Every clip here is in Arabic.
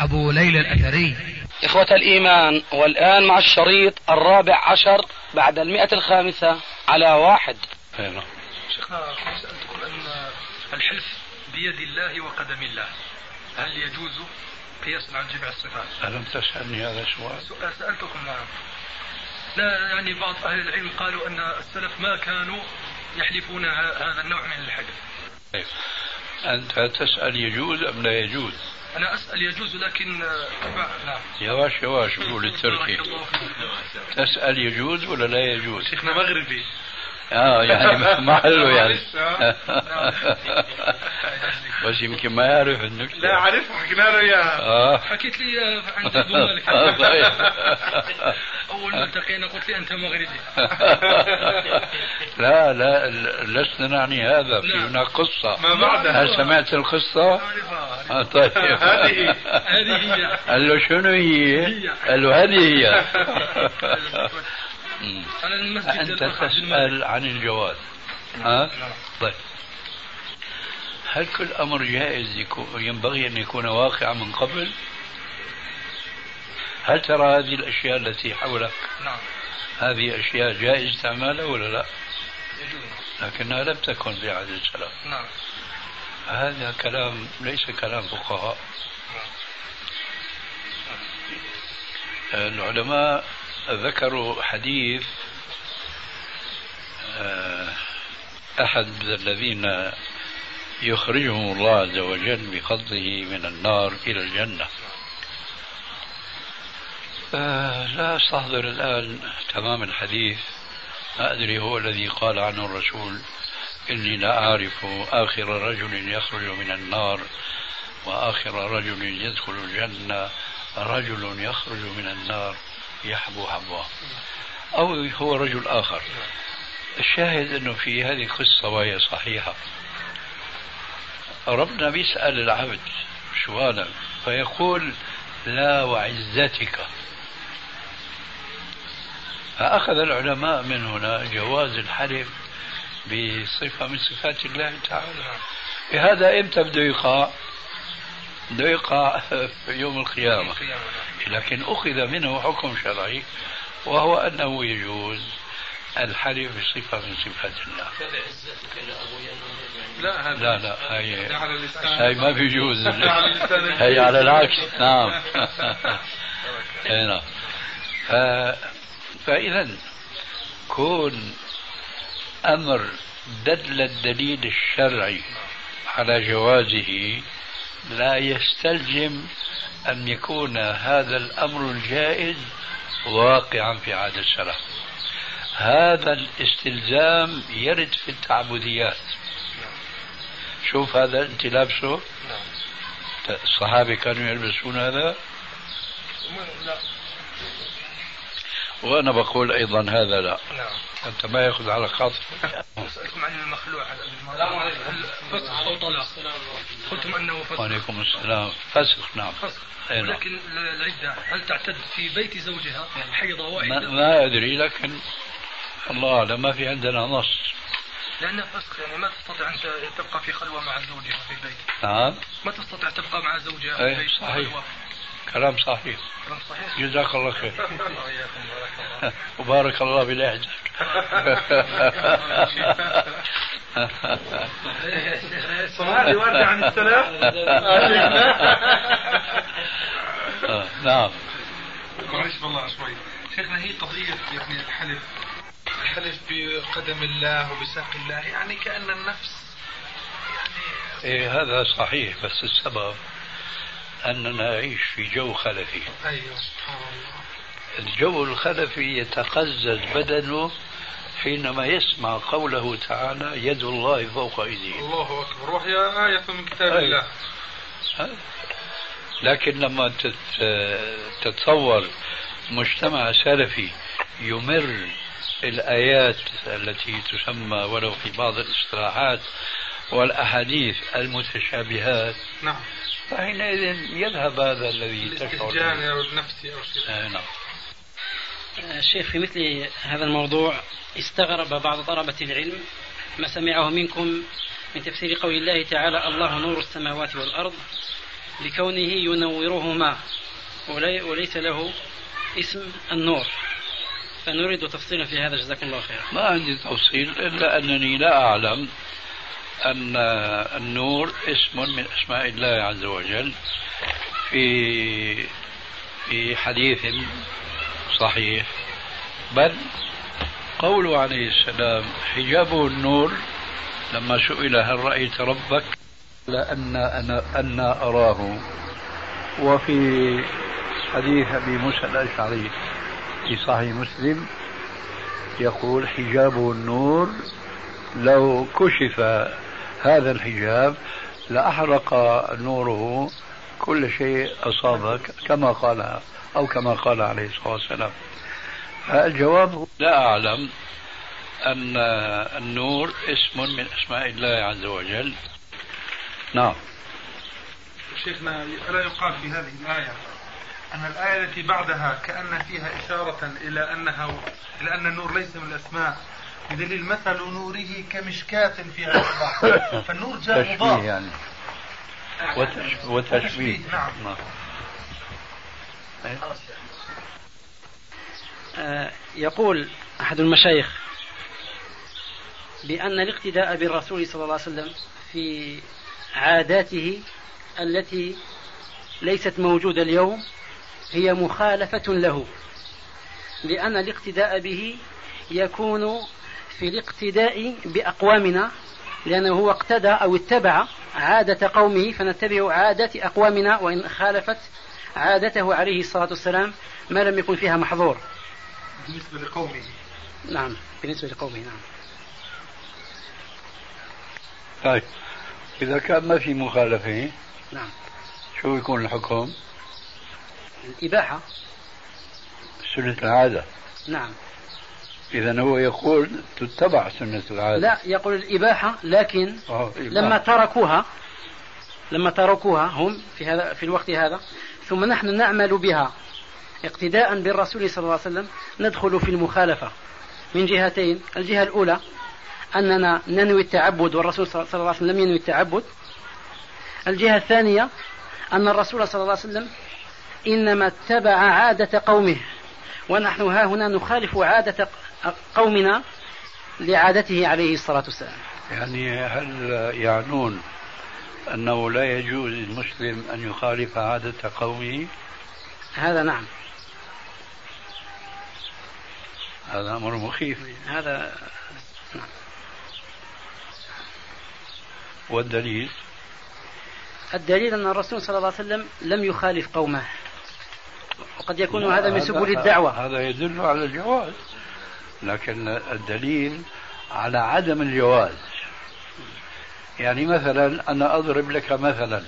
أبو ليلى الأثري إخوة الإيمان والآن مع الشريط الرابع عشر بعد المئة الخامسة على واحد شيخنا سألتكم أن الحلف بيد الله وقدم الله هل يجوز قياسا على جميع الصفات؟ ألم تسألني هذا السؤال؟ سؤال سألتكم نعم لا يعني بعض أهل العلم قالوا أن السلف ما كانوا يحلفون هذا النوع من الحلف طيب. أنت تسأل يجوز أم لا يجوز؟ أنا أسأل يجوز لكن نعم. يواش يواش قول التركي تسأل يجوز ولا لا يجوز؟ شيخنا مغربي. آه يعني محله يعني. بس يمكن ما يعرف النكتة لا عارف حكينا له اياها آه. حكيت لي عند ابو أول ما التقينا قلت لي أنت مغربي لا لا لسنا نعني هذا في نعم. هناك قصة ما بعدها. هل سمعت القصة؟ آه طيب هذه هذه هي قال له شنو هي؟ قال له هذه هي أنت. تسأل عن الجواز ها؟ نعم. طيب هل كل أمر جائز يكون ينبغي أن يكون واقعا من قبل؟ هل ترى هذه الأشياء التي حولك نعم. هذه أشياء جائز استعمالها ولا لا؟ يجوز. لكنها لم تكن في عهد السلف. نعم. هذا كلام ليس كلام فقهاء. العلماء ذكروا حديث آه، أحد الذين يخرجهم الله عز وجل بفضله من النار إلى الجنة. لا أستحضر الآن تمام الحديث. ما أدري هو الذي قال عنه الرسول. إني لا أعرف آخر رجل يخرج من النار وآخر رجل يدخل الجنة. رجل يخرج من النار يحبو حبوه. أو هو رجل آخر. الشاهد أنه في هذه القصة وهي صحيحة. ربنا بيسأل العبد سؤالا فيقول لا وعزتك فأخذ العلماء من هنا جواز الحلف بصفة من صفات الله تعالى. هذا إمتى بده يقع؟ بده يقع في يوم القيامة. لكن أخذ منه حكم شرعي وهو أنه يجوز الحلف بصفة من صفات الله. لا لا لا هي هي ما بيجوز هي على العكس نعم. ف... فإذا كون أمر دل الدليل الشرعي على جوازه لا يستلزم أن يكون هذا الأمر الجائز واقعا في عهد السلف. هذا الاستلزام يرد في التعبديات. شوف هذا أنت لابسه؟ الصحابه كانوا يلبسون هذا؟ لا. وأنا بقول أيضا هذا لا. نعم. أنت ما يأخذ على خاطر. أسألكم عن المخلوع. السلام عليكم. هل فسخ أو طلاق قلتم أنه فسخ وعليكم السلام. فسخ نعم. فسخ نعم. ولكن العدة هل تعتد في بيت زوجها حيضة ما, واحدة ما أدري لكن الله أعلم ما في عندنا نص. لأنها فسخ يعني ما تستطيع أن تبقى في خلوة مع زوجها في بيت. نعم. ما تستطيع تبقى مع زوجها في أي بيت. صحيح. كلام صحيح. كلام صحيح جزاك الله خير. وإياكم بارك الله وبارك الله بلهجتك صومالي وردة عن السلام. نعم. معلش بالله شوي. شيخنا هي قضية يعني الحلف. الحلف بقدم الله وبساق الله يعني كأن النفس إيه هذا صحيح بس السبب أننا نعيش في جو خلفي. الله. الجو الخلفي يتقزز بدنه حينما يسمع قوله تعالى يد الله فوق أيديهم. الله أكبر. وهي آية من كتاب أي. الله. لكن لما تتصور مجتمع سلفي يمر الآيات التي تسمى ولو في بعض الإصطلاحات والأحاديث المتشابهات. نعم. فحينئذ يذهب هذا الذي تشعر أو النفسي أو شيء. آه نعم. الشيخ في مثل هذا الموضوع استغرب بعض طلبة العلم ما سمعه منكم من تفسير قول الله تعالى الله نور السماوات والأرض لكونه ينورهما وليس له اسم النور. فنريد تفصيلا في هذا. جزاكم الله خيرا. ما عندي تفصيل إلا أنني لا أعلم أن النور اسم من أسماء الله عز وجل في في حديث صحيح. بل قوله عليه السلام حجابه النور لما سئل هل رأيت ربك؟ لأن أنا أنا أراه. وفي حديث أبي موسى الأشعري في صحيح مسلم يقول حجابه النور لو كشف هذا الحجاب لأحرق نوره كل شيء أصابك كما قال أو كما قال عليه الصلاة والسلام. الجواب لا أعلم أن النور اسم من أسماء الله عز وجل. نعم. شيخنا ألا يقال في هذه الآية أن الآية التي بعدها كأن فيها إشارة إلى أنها إلى أن النور ليس من الأسماء بدليل مثل نوره كمشكاة في الصباح فالنور جاء مضاف. يعني. وتشبيه. نعم, نعم. آه يقول أحد المشايخ بأن الاقتداء بالرسول صلى الله عليه وسلم في عاداته التي ليست موجودة اليوم هي مخالفة له لأن الاقتداء به يكون في الاقتداء بأقوامنا لأنه هو اقتدى أو اتبع عادة قومه فنتبع عادة أقوامنا وإن خالفت عادته عليه الصلاة والسلام ما لم يكن فيها محظور. بالنسبة لقومه. نعم بالنسبة لقومه نعم. طيب إذا كان ما في مخالفة نعم. شو يكون الحكم؟ الإباحة. سنة العادة. نعم. إذا هو يقول تتبع سنة العادة. لا يقول الإباحة لكن آه لما تركوها لما تركوها هم في هذا في الوقت هذا ثم نحن نعمل بها اقتداء بالرسول صلى الله عليه وسلم ندخل في المخالفة. من جهتين الجهة الأولى أننا ننوي التعبد والرسول صلى الله عليه وسلم لم ينوي التعبد. الجهة الثانية أن الرسول صلى الله عليه وسلم إنما اتبع عادة قومه ونحن ها هنا نخالف عادة قومنا لعادته عليه الصلاة والسلام. يعني هل يعنون أنه لا يجوز للمسلم أن يخالف عادة قومه؟ هذا نعم. هذا أمر مخيف. هذا نعم والدليل الدليل أن الرسول صلى الله عليه وسلم لم يخالف قومه وقد يكون هذا من سبل الدعوة. هذا يدل على الجواز. لكن الدليل على عدم الجواز. يعني مثلا أنا أضرب لك مثلا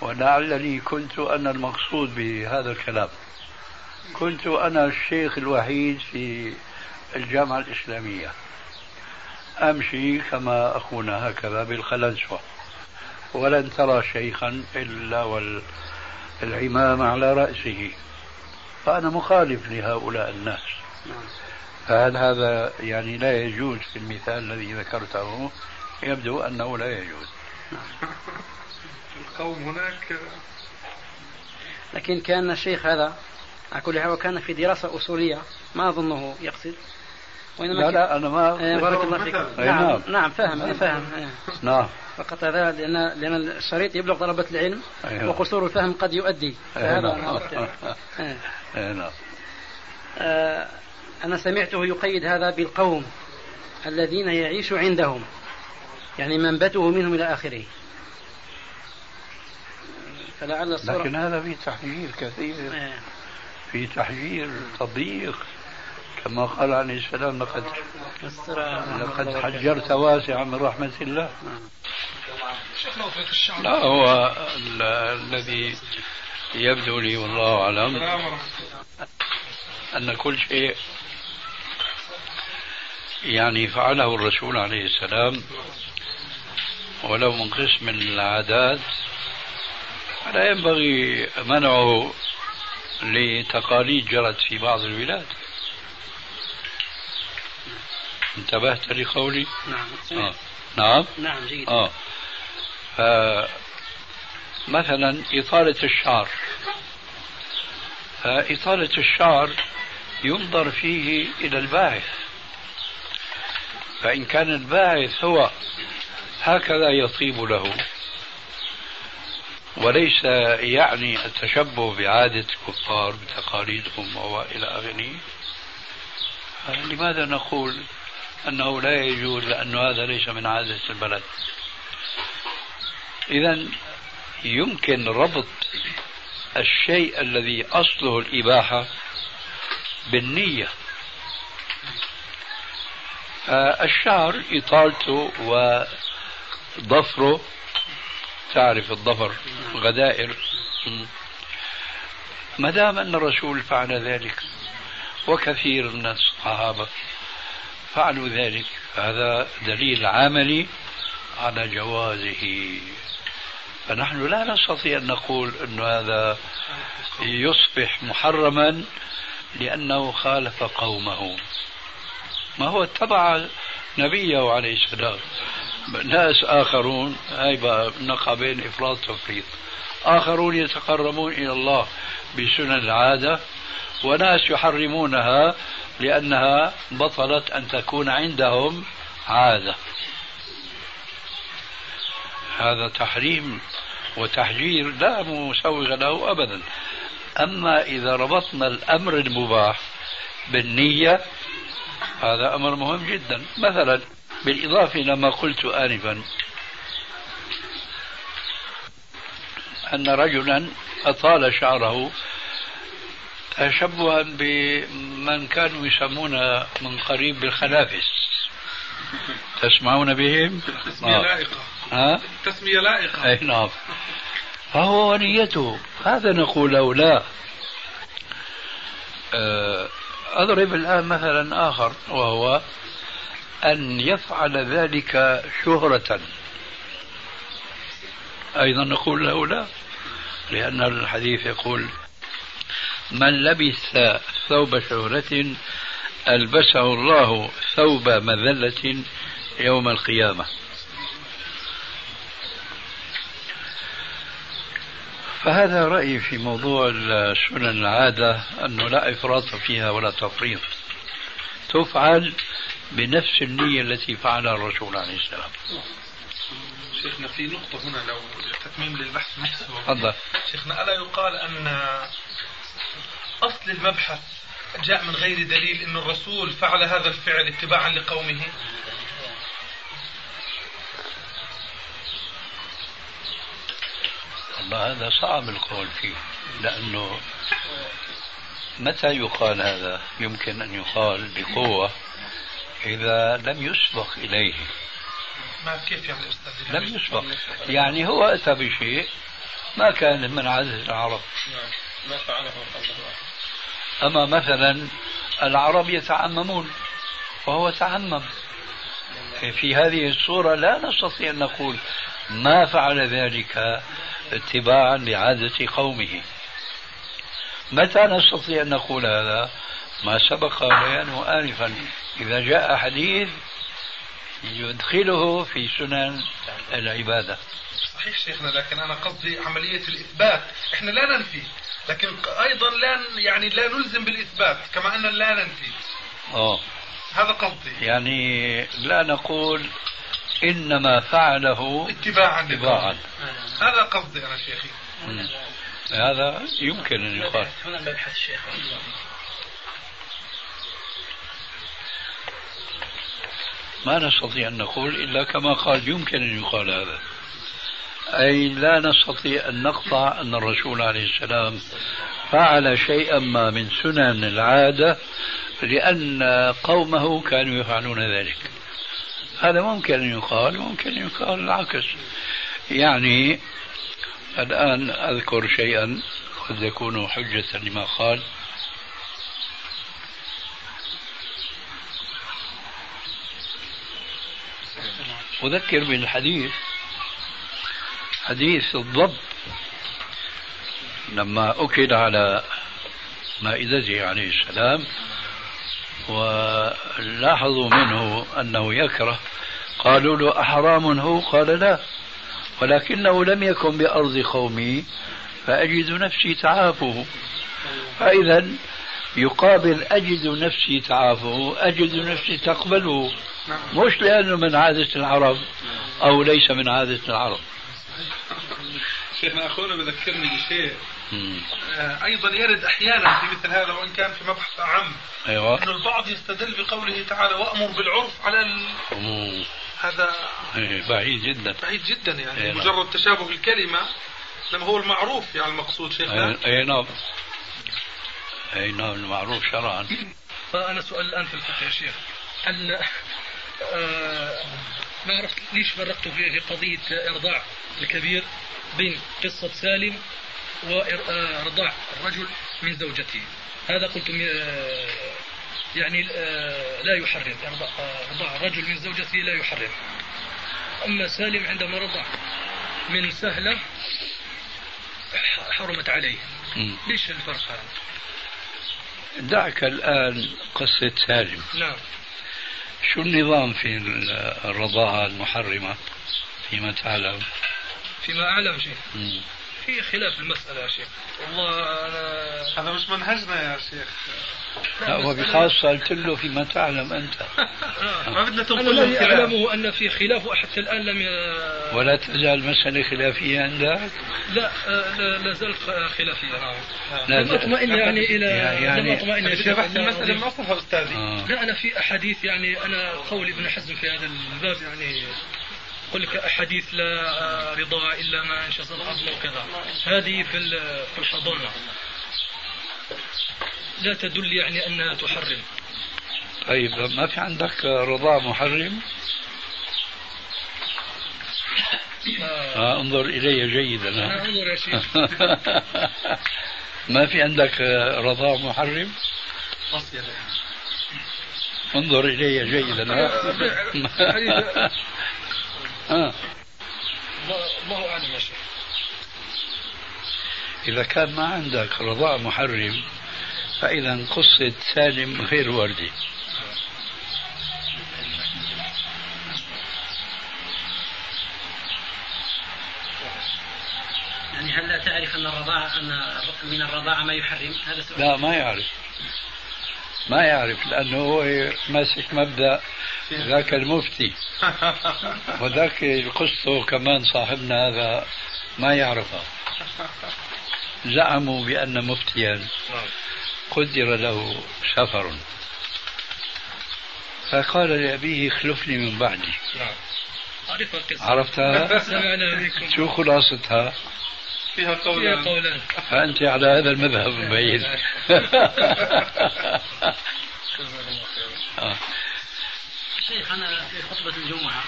ولعلني كنت أنا المقصود بهذا الكلام. كنت أنا الشيخ الوحيد في الجامعة الإسلامية. أمشي كما أخونا هكذا بالخلنسوة. ولن ترى شيخا إلا والعمام على رأسه. فأنا مخالف لهؤلاء الناس. فهل هذا يعني لا يجوز في المثال الذي ذكرته؟ يبدو أنه لا يجوز. القوم هناك لكن كان الشيخ هذا على كل حال وكان في دراسة أصولية ما أظنه يقصد. وإنما لا لا أنا ما آه بارك الله فيك. نعم, نعم نعم فاهم أنا فاهم. نعم. فقط هذا لأن لأن الشريط يبلغ طلبة العلم أيوه. وقصور الفهم قد يؤدي. فهذا نعم. أنا آه سمعته يقيد هذا بالقوم الذين يعيش عندهم يعني منبته منهم إلى آخره. فلعل الصورة لكن هذا في تحجير كثير. آه. في تحجير تضييق كما قال عليه السلام لقد لقد حجرت واسعا من رحمة الله. لا هو الذي يبدو لي والله أعلم. أن كل شيء يعني فعله الرسول عليه السلام ولو من قسم العادات فلا ينبغي منعه لتقاليد جرت في بعض البلاد انتبهت لقولي؟ نعم آه. نعم نعم جيد آه. مثلا إطالة الشعر فإطالة الشعر ينظر فيه إلى الباعث. فإن كان الباعث هو هكذا يطيب له. وليس يعني التشبه بعادة الكفار بتقاليدهم وإلى آخره. لماذا نقول أنه لا يجوز لأن هذا ليس من عادة البلد؟ إذا يمكن ربط الشيء الذي أصله الإباحة بالنية. الشعر إطالته وضفره. تعرف الضفر غدائر. ما دام أن الرسول فعل ذلك وكثير من الصحابة فعلوا ذلك هذا دليل عملي على جوازه. فنحن لا نستطيع أن نقول أن هذا يصبح محرما لأنه خالف قومه. ما هو اتبع نبيه عليه السلام ناس آخرون هاي بقى نقع بين إفراط وتفريط. آخرون يتقربون إلى الله بسنن العادة وناس يحرمونها لأنها بطلت أن تكون عندهم عادة. هذا تحريم وتحجير لا مسوغ له أبدا. أما إذا ربطنا الأمر المباح بالنية هذا أمر مهم جدا. مثلا بالإضافة إلى ما قلت آنفا أن رجلا أطال شعره تشبها بمن كانوا يسمون من قريب بالخنافس. تسمعون بهم؟ تسمية لائقة. ها؟ تسمية لائقة. أي نعم. فهو ونيته هذا نقول له لا. آه، أضرب الآن مثلا آخر وهو أن يفعل ذلك شهرة. أيضا نقول له لا لأن الحديث يقول من لبس ثوب شهرة ألبسه الله ثوب مذلة يوم القيامة. فهذا رأيي في موضوع سنن العادة أنه لا إفراط فيها ولا تفريط. تفعل بنفس النية التي فعلها الرسول عليه السلام. شيخنا في نقطة هنا لو تتميم للبحث نفسه. تفضل. شيخنا ألا يقال أن أصل المبحث جاء من غير دليل أن الرسول فعل هذا الفعل اتباعا لقومه؟ والله هذا صعب القول فيه لأنه متى يقال هذا؟ يمكن أن يقال بقوة إذا لم يسبق إليه. ما كيف يعني أستاذ؟ لم يسبق. يعني هو أتى بشيء ما كان من عادة العرب. ما فعله أما مثلا العرب يتعممون وهو تعمم. في هذه الصورة لا نستطيع أن نقول ما فعل ذلك اتباعا لعادة قومه. متى نستطيع أن نقول هذا؟ ما سبق بيانه آنفا. إذا جاء حديث يدخله في سنن العبادة. صحيح شيخنا لكن أنا قصدي عملية الإثبات. إحنا لا ننفي لكن أيضا لا يعني لا نلزم بالإثبات كما أن لا ننفي. أوه. هذا قصدي. يعني لا نقول إنما فعله اتباعا اتباعا. هذا قصدي أنا شيخي. هذا يمكن أن يقال. هنا مبحث الشيخ. ما نستطيع أن نقول إلا كما قال يمكن أن يقال هذا. أي لا نستطيع أن نقطع أن الرسول عليه السلام فعل شيئا ما من سنن العادة لأن قومه كانوا يفعلون ذلك. هذا ممكن أن يقال ممكن أن يقال العكس. يعني الآن أذكر شيئا قد يكون حجة لما قال. أذكر بالحديث حديث الضب. لما أكل على مائدته عليه السلام ولاحظوا منه أنه يكره. قالوا له أحرام هو؟ قال لا. ولكنه لم يكن بأرض قومي فأجد نفسي تعافه. فإذا يقابل أجد نفسي تعافه أجد نفسي تقبله. مش لأنه من عادة العرب أو ليس من عادة العرب. شيخنا أخونا بذكرني بشيء. آه، أيضا يرد أحيانا في مثل هذا وإن كان في مبحث أعم أيوة. أن البعض يستدل بقوله تعالى وأمر بالعرف على ال... هذا إيه، بعيد جدا. بعيد جدا يعني. أي نعم. مجرد تشابه الكلمة لما هو المعروف يعني المقصود شيخنا أي نعم. أي نعم المعروف شرعا. أنا سؤال الآن في الفقه يا شيخ. هل آه ما عرفت ليش فرقت في قضية إرضاع الكبير بين قصة سالم وإرضاع الرجل من زوجته. هذا قلت آه، يعني آه، لا يحرم. إرضاع الرجل من زوجته لا يحرم. أما سالم عندما رضع من سهلة حرمت عليه. ليش الفرق هذا؟ دعك الآن قصة سالم. نعم. شو النظام في الرضاعة المحرمة؟ فيما تعلم؟ فيما أعلم شيء في خلاف المسألة يا شيخ والله أنا هذا مش منهجنا يا شيخ لا وبخاصة قلت له فيما تعلم أنت آه. ما بدنا تنقل أنا الذي أعلمه أن في خلاف وحتى الآن لم ي... ولا تزال مسألة خلافية عندك؟ لا آه، لا, لا زالت خلافية نعم لم أطمئن يعني إلى يعني لم أطمئن بحث المسألة من أصلها أستاذي آه. لا أنا في أحاديث يعني أنا قول ابن حزم في هذا الباب يعني يقول لك أحاديث لا رضا إلا ما انشز العظم وكذا هذه في في الحضانة. لا تدل يعني أنها تحرم. طيب ما في عندك رضاع محرم؟ آه. آه انظر إلي جيدا. أنا أنظر يا شيخ. ما في عندك رضاع محرم؟ انظر إلي جيدا. آه. الله أعلم يا شيخ إذا كان ما عندك رضاع محرم فإذا قصة سالم غير وردي يعني هل لا تعرف أن الرضاعة أن من الرضاعة ما يحرم؟ هذا سؤال لا ما يعرف ما يعرف لأنه هو ماسك مبدأ ذاك المفتي. وذاك القصة كمان صاحبنا هذا ما يعرفها زعموا بأن مفتيا قدر له سفر فقال لأبيه اخلفني من بعدي. عرفتها؟ سمعنا بكم شو خلاصتها؟ فيها قولان. فيها قولان. فأنت على هذا المذهب آه. شيخ أنا في خطبة الجمعة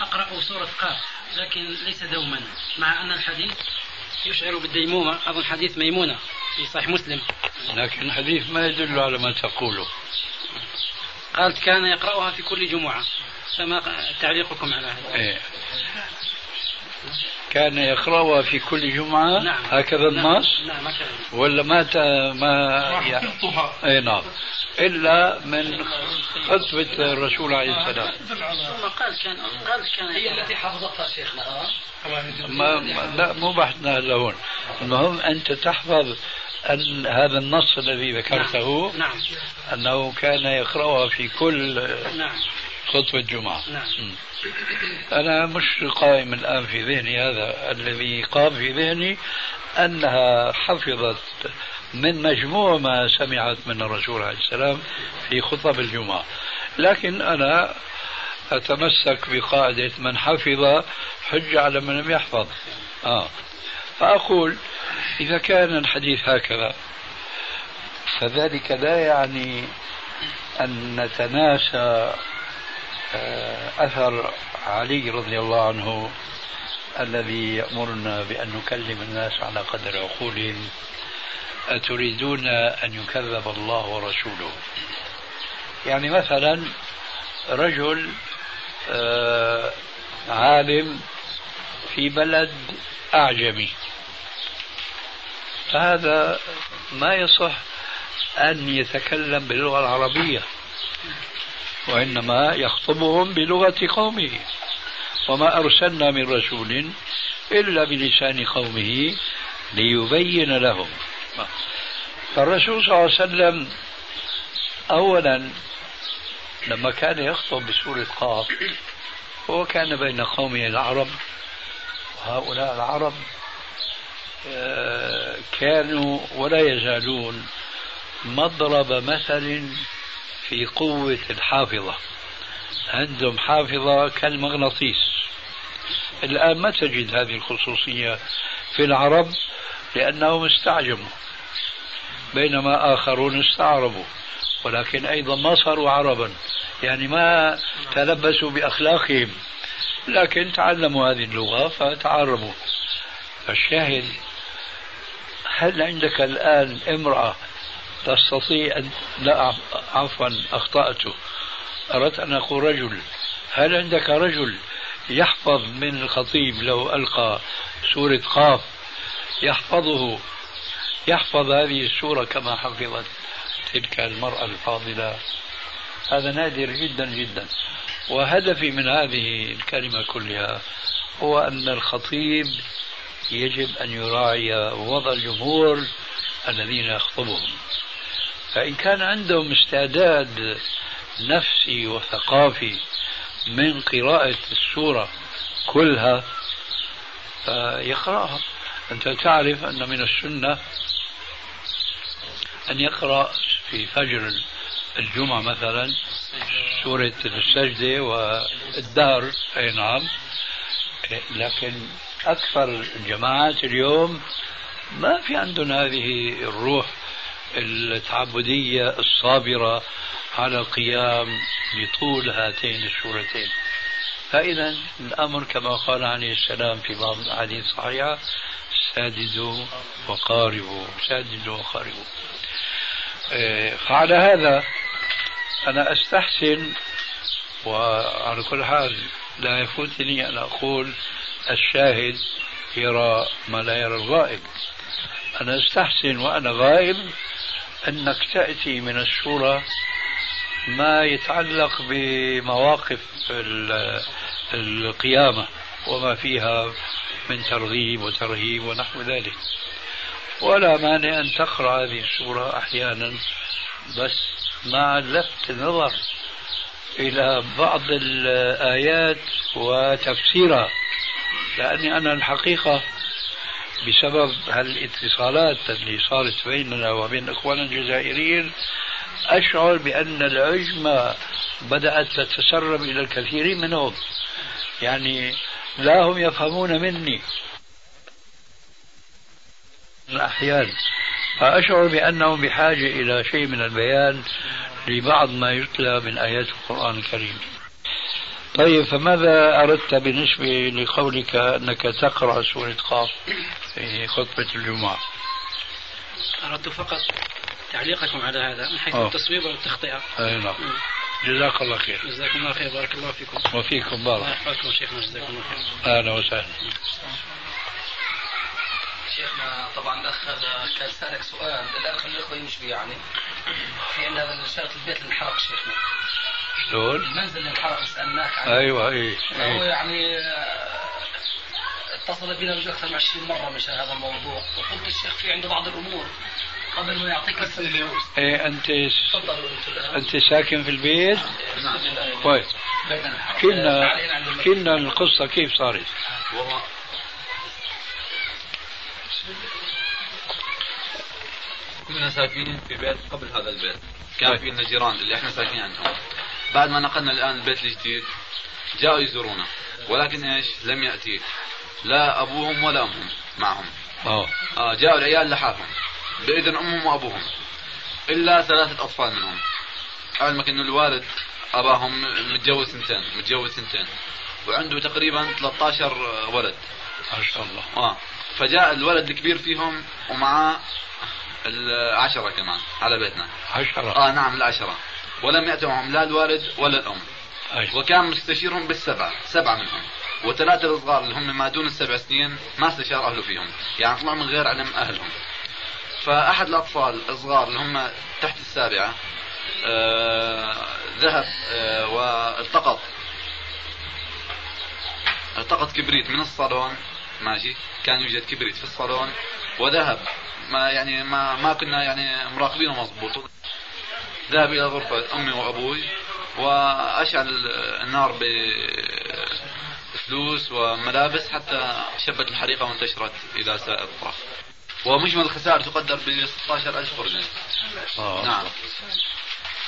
أقرأ سورة قاف لكن ليس دوما. مع أن الحديث يشعر بالديمومة أظن حديث ميمونة في صحيح مسلم. لكن الحديث ما يدل على ما تقوله. قالت كان يقرأها في كل جمعة. فما تعليقكم على هذا؟ إيه. كان يقرأها في كل جمعة نعم. هكذا النص نعم. نعم. ولا ما ت... ما يعني... إي نعم إلا من خطبة الرسول عليه السلام ثم قال كان قال كان هي التي حفظتها شيخنا ما لا مو بحثنا هون المهم أنت تحفظ أن هذا النص الذي ذكرته نعم. نعم. أنه كان يقرأها في كل نعم. خطبة الجمعة نعم. أنا مش قائم الآن في ذهني هذا الذي قام في ذهني أنها حفظت من مجموع ما سمعت من الرسول عليه السلام في خطب الجمعة لكن أنا أتمسك بقاعدة من حفظ حج على من لم يحفظ آه. فأقول إذا كان الحديث هكذا فذلك لا يعني أن نتناسى أثر علي رضي الله عنه الذي يأمرنا بأن نكلم الناس على قدر عقولهم أتريدون أن يكذب الله ورسوله؟ يعني مثلا رجل آه، عالم في بلد أعجمي. فهذا ما يصح أن يتكلم باللغة العربية. وإنما يخطبهم بلغة قومه. وما أرسلنا من رسول إلا بلسان قومه ليبين لهم. فالرسول صلى الله عليه وسلم أولا لما كان يخطب بسورة قاف هو كان بين قومه العرب وهؤلاء العرب آه، كانوا ولا يزالون مضرب مثل في قوة الحافظة. عندهم حافظة كالمغناطيس. الآن ما تجد هذه الخصوصية في العرب لأنهم استعجموا. بينما آخرون استعربوا. ولكن أيضا ما صاروا عربا. يعني ما تلبسوا بأخلاقهم. لكن تعلموا هذه اللغة فتعربوا. فالشاهد هل عندك الآن امرأة تستطيع أن لا عفوا أخطأت. أردت أن أقول رجل هل عندك رجل يحفظ من الخطيب لو ألقى سورة قاف؟ يحفظه يحفظ هذه السورة كما حفظت تلك المرأة الفاضلة. هذا نادر جدا جدا. وهدفي من هذه الكلمة كلها هو أن الخطيب يجب أن يراعي وضع الجمهور الذين يخطبهم. فإن كان عندهم استعداد نفسي وثقافي من قراءة السورة كلها فيقرأها. أنت تعرف أن من السنة أن يقرأ في فجر الجمعة مثلا سورة السجدة والدهر أي نعم. لكن أكثر الجماعات اليوم ما في عندهم هذه الروح التعبدية الصابرة على القيام لطول هاتين السورتين. فإذا الأمر كما قال عليه السلام في بعض الأحاديث الصحيحة ساددوا وقاربوا ساددوا وقاربوا. إيه، فعلى هذا أنا أستحسن وعلى كل حال لا يفوتني أن أقول الشاهد يرى ما لا يرى الغائب. أنا أستحسن وأنا غائب أنك تأتي من السورة ما يتعلق بمواقف القيامة وما فيها من ترغيب وترهيب ونحو ذلك. ولا مانع أن تقرأ هذه السورة أحيانا بس مع لفت النظر إلى بعض الآيات وتفسيرها. لأني أنا الحقيقة بسبب هالاتصالات اللي صارت بيننا وبين إخواننا الجزائريين أشعر بأن العجمة بدأت تتسرب إلى الكثير منهم. يعني لا هم يفهمون مني. الأحيان. فأشعر بأنهم بحاجة إلى شيء من البيان لبعض ما يتلى من آيات القرآن الكريم. طيب فماذا أردت بالنسبة لقولك أنك تقرأ سورة قاف في خطبة الجمعة؟ أردت فقط تعليقكم على هذا من حيث أوه. التصويب والتخطئة أي نعم. جزاك الله خير. جزاكم الله خير بارك الله فيكم. وفيكم بارك. الله يحفظكم شيخنا جزاكم الله خير. أهلا وسهلا. شيخنا طبعا الاخ هذا كان سألك سؤال الآن خلي الاخوه يمشوا يعني. في عندنا رسالة البيت اللي انحرق شيخنا. المنزل اللي انحرق سالناك عنه أيوه اي هو يعني آه، اتصل بنا أكثر من 20 مرة مشان هذا الموضوع. وقلت الشيخ في عنده بعض الأمور قبل ما يعطيك إيه أنت أنت ساكن في البيت؟ نعم كويس. كلنا كلنا القصة كيف صارت؟ كنا ساكنين في بيت قبل هذا البيت. كان في لنا جيران اللي إحنا ساكنين عندهم. بعد ما نقلنا الآن البيت الجديد جاءوا يزورونا. ولكن إيش؟ لم يأتي. لا أبوهم ولا أمهم معهم. آه, آه جاءوا العيال لحالهم بإذن أمهم وأبوهم. إلا ثلاثة أطفال منهم. علمك انه الوالد أباهم متجوز سنتين متجوز سنتين وعنده تقريبا 13 ولد. ما شاء الله. آه. فجاء الولد الكبير فيهم ومعاه العشرة كمان على بيتنا. عشرة. آه نعم العشرة. ولم يأتوا معهم لا الوالد ولا الأم. أي. وكان مستشيرهم بالسبعة سبعة منهم. وثلاثة الصغار اللي هم ما دون السبع سنين ما استشار أهله فيهم. يعني طلعوا من غير علم أهلهم. فأحد الأطفال الصغار اللي هم تحت السابعة آه ذهب آه والتقط. التقط كبريت من الصالون. ماشي. كان يوجد كبريت في الصالون. وذهب. ما يعني ما ما كنا يعني مراقبينه مضبوط. ذهب إلى غرفة أمي وأبوي وأشعل النار بفلوس وملابس حتى شبت الحريقة وانتشرت إلى سائر الاطراف ومجمل الخسائر تقدر ب 16000 قرن آه. نعم.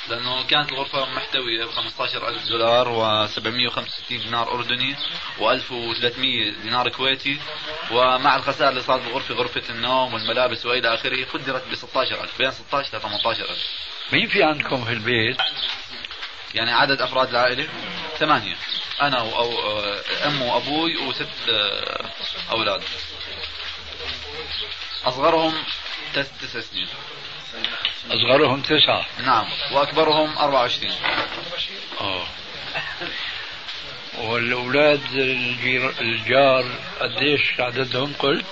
لأنه كانت الغرفة محتوية ب 15000 دولار و765 دينار أردني و1300 دينار كويتي ومع الخسائر اللي صارت بالغرفة غرفة النوم والملابس وإلى آخره قدرت ب 16000 بين 16 ل 18000 مين في عندكم في البيت؟ يعني عدد أفراد العائلة؟ ثمانية. أنا أو أم وأبوي وست آه، أولاد. أصغرهم تس- تسع سنين. أصغرهم تسعة. نعم. وأكبرهم 24 آه. والأولاد الجير... الجار قديش عددهم قلت؟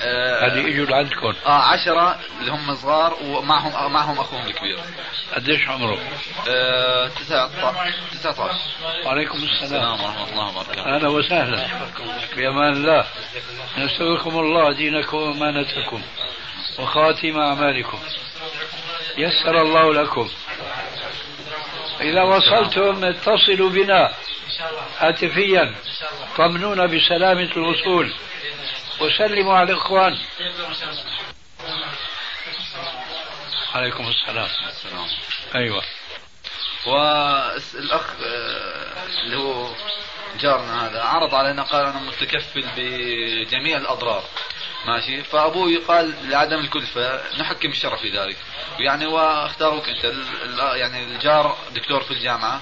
آه، هذه اجوا لعندكم. آه عشرة اللي هم صغار ومعهم معهم أخوهم الكبير. قديش عمره؟ آه، تسعة 19 وعليكم السلام. السلام ورحمة الله وبركاته. أهلا وسهلا. بأمان الله. نسألكم الله دينكم وأمانتكم. وخاتم أعمالكم. يسر الله لكم. إذا وصلتم اتصلوا بنا هاتفيا طمنونا بسلامة الوصول. وسلموا على الإخوان. عليكم السلام. أيوة. والأخ آه، اللي هو جارنا هذا عرض علينا قال أنا متكفل بجميع الأضرار. ماشي؟ فأبوي قال لعدم الكلفة نحكم الشرع في ذلك. يعني واختاروك أنت يعني الجار دكتور في الجامعة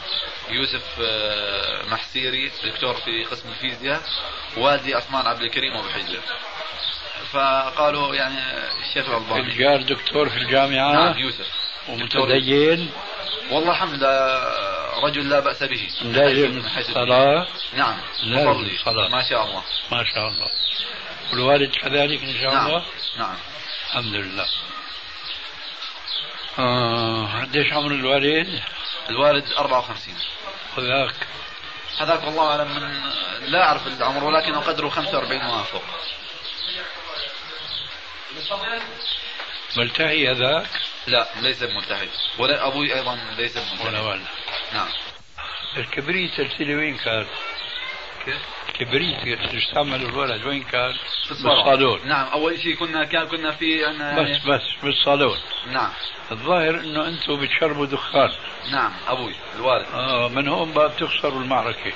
يوسف آه، محسيري دكتور في قسم الفيزياء والدي عثمان عبد الكريم أبو حجه فقالوا يعني الشيخ الألباني. الجار دكتور في الجامعة؟ نعم يوسف. ومتدين؟ والله الحمد لله رجل لا بأس به لازم من حيث الدين. الصلاة؟ نعم لازم. الصلاة. ما شاء الله. ما شاء الله. والوالد كذلك إن شاء نعم. الله. نعم. الحمد لله. آه قديش عمر الوالد؟ الوالد 54 وذاك هذاك. والله أعلم من لا أعرف العمر ولكنه قدره 45 وما فوق. ملتهي ذاك لا ليس بملتحي ولا أبوي أيضا ليس ولا بملتحي ولا نعم. الكبريت ترسلي وين كان؟ كيف؟ الكبريت يستعمل الولد وين كان؟ في الصالون. بالصالون نعم أول شيء كنا كان كنا في عنا بس يعني بس بالصالون نعم. الظاهر إنه أنتم بتشربوا دخان. نعم أبوي الوالد. آه من هون بقى بتخسروا المعركة؟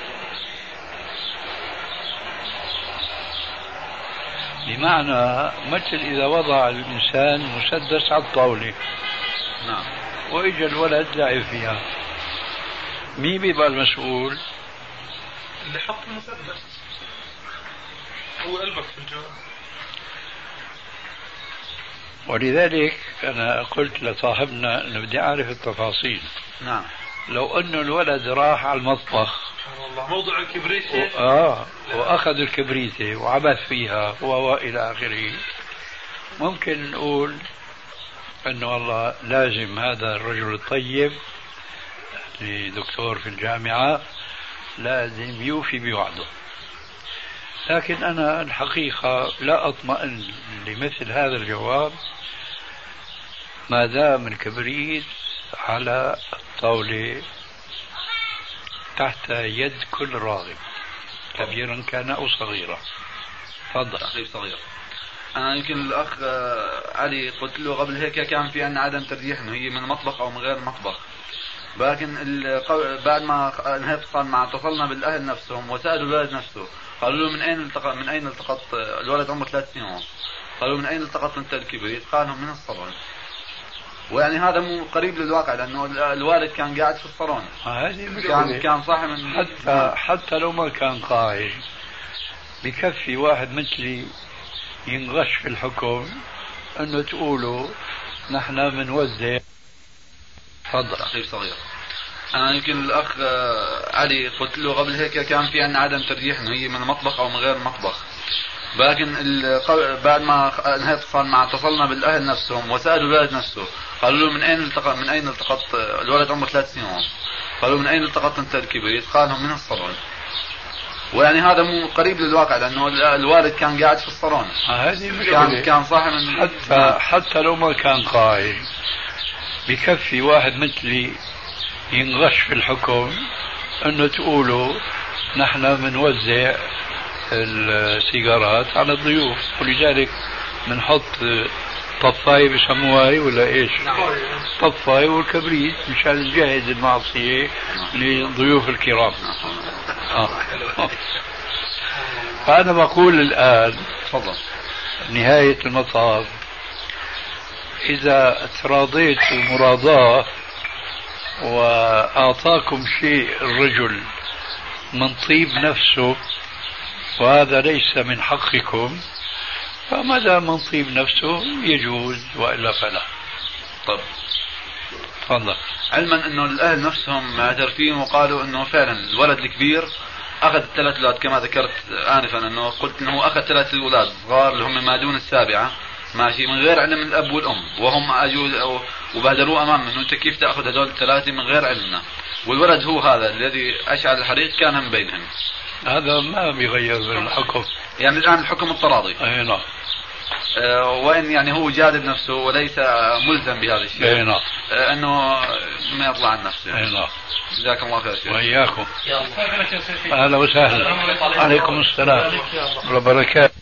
بمعنى مثل إذا وضع الإنسان مسدس على الطاولة. نعم. وإجا الولد لعب فيها. مين بيبقى المسؤول؟ اللي حط المسدس. هو قلبك في الجواب ولذلك أنا قلت لصاحبنا أنه بدي أعرف التفاصيل. نعم. لو أنه الولد راح على المطبخ الله. موضوع الكبريت و... آه وأخذ الكبريتة وعبث فيها و إلى آخره. ممكن نقول أنه والله لازم هذا الرجل الطيب اللي دكتور في الجامعة لازم يوفي بوعده. لكن أنا الحقيقة لا أطمئن لمثل هذا الجواب ما دام الكبريت على الطاولة تحت يد كل راغب. كبيرا كان أو صغيرا. تفضل. صغير أنا يمكن الأخ آه، علي قلت له قبل هيك كان في عندنا عدم ترجيح إنه هي من المطبخ أو من غير المطبخ. لكن بعد ما انهيت معه اتصلنا بالأهل نفسهم وسألوا الولد نفسه قالوا له من أين التقط من أين التقطت الولد عمره ثلاث سنين. ونص قالوا من أين التقطت أنت الكبريت؟ قال من الصالون. ويعني هذا مو قريب للواقع لأنه الوالد كان قاعد في الصالون. هذه كان كان صاحي من حتى حتى لو ما كان قاعد بكفي واحد مثلي ينغش في الحكم إنه تقولوا نحن بنوزع تفضل أخي صغير. أنا يمكن الأخ آه، علي قلت له قبل هيك كان في عندنا عدم ترجيح إنه هي من المطبخ أو من غير المطبخ. لكن بعد ما انهيت اتصال مع اتصلنا بالأهل نفسهم وسألوا الولد نفسه. قالوا له من أين التقط من أين التقطت الولد عمره ثلاث سنين قالوا من أين التقطت أنت الكبريت؟ قال لهم من الصالون. ويعني هذا مو قريب للواقع لأنه الوالد كان قاعد في الصالون. هذه كان كان صاحي من حتى حتى لو ما كان قاعد بكفي واحد مثلي ينغش في الحكم إنه تقولوا نحن بنوزع السيجارات على الضيوف ولذلك بنحط طفاية بسموها هي ولا إيش؟ طفاية والكبريت مشان نجهز المعصية لضيوف الكرام. آه. فأنا بقول الآن تفضل نهاية المطاف إذا تراضيت المراضاة وأعطاكم شيء الرجل من طيب نفسه وهذا ليس من حقكم فما دام من طيب نفسه يجوز وإلا فلا. طيب تفضل. علما أنه الأهل نفسهم معترفين وقالوا أنه فعلا الولد الكبير أخذ الثلاث أولاد كما ذكرت انفا أنه قلت إنه أخذ ثلاث أولاد صغار اللي هم ما دون السابعة. ماشي من غير علم الاب والأم. وهم اجوا أو وبادروه أمامنا. إنه أنت كيف تأخذ هذول الثلاثة من غير علمنا؟ والولد هو هذا الذي أشعل الحريق كان من بينهم. هذا ما بيغير من الحكم. يعني الآن الحكم التراضي. أي نعم. آه، وإن يعني هو جادل نفسه وليس ملزم بهذا الشيء. نعم. آه، إنه ما يطلع عن نفسه. أي نعم. جزاك الله خير شيخ. وإياكم. يلا. أهلا وسهلا. عليكم. السلام. وبركاته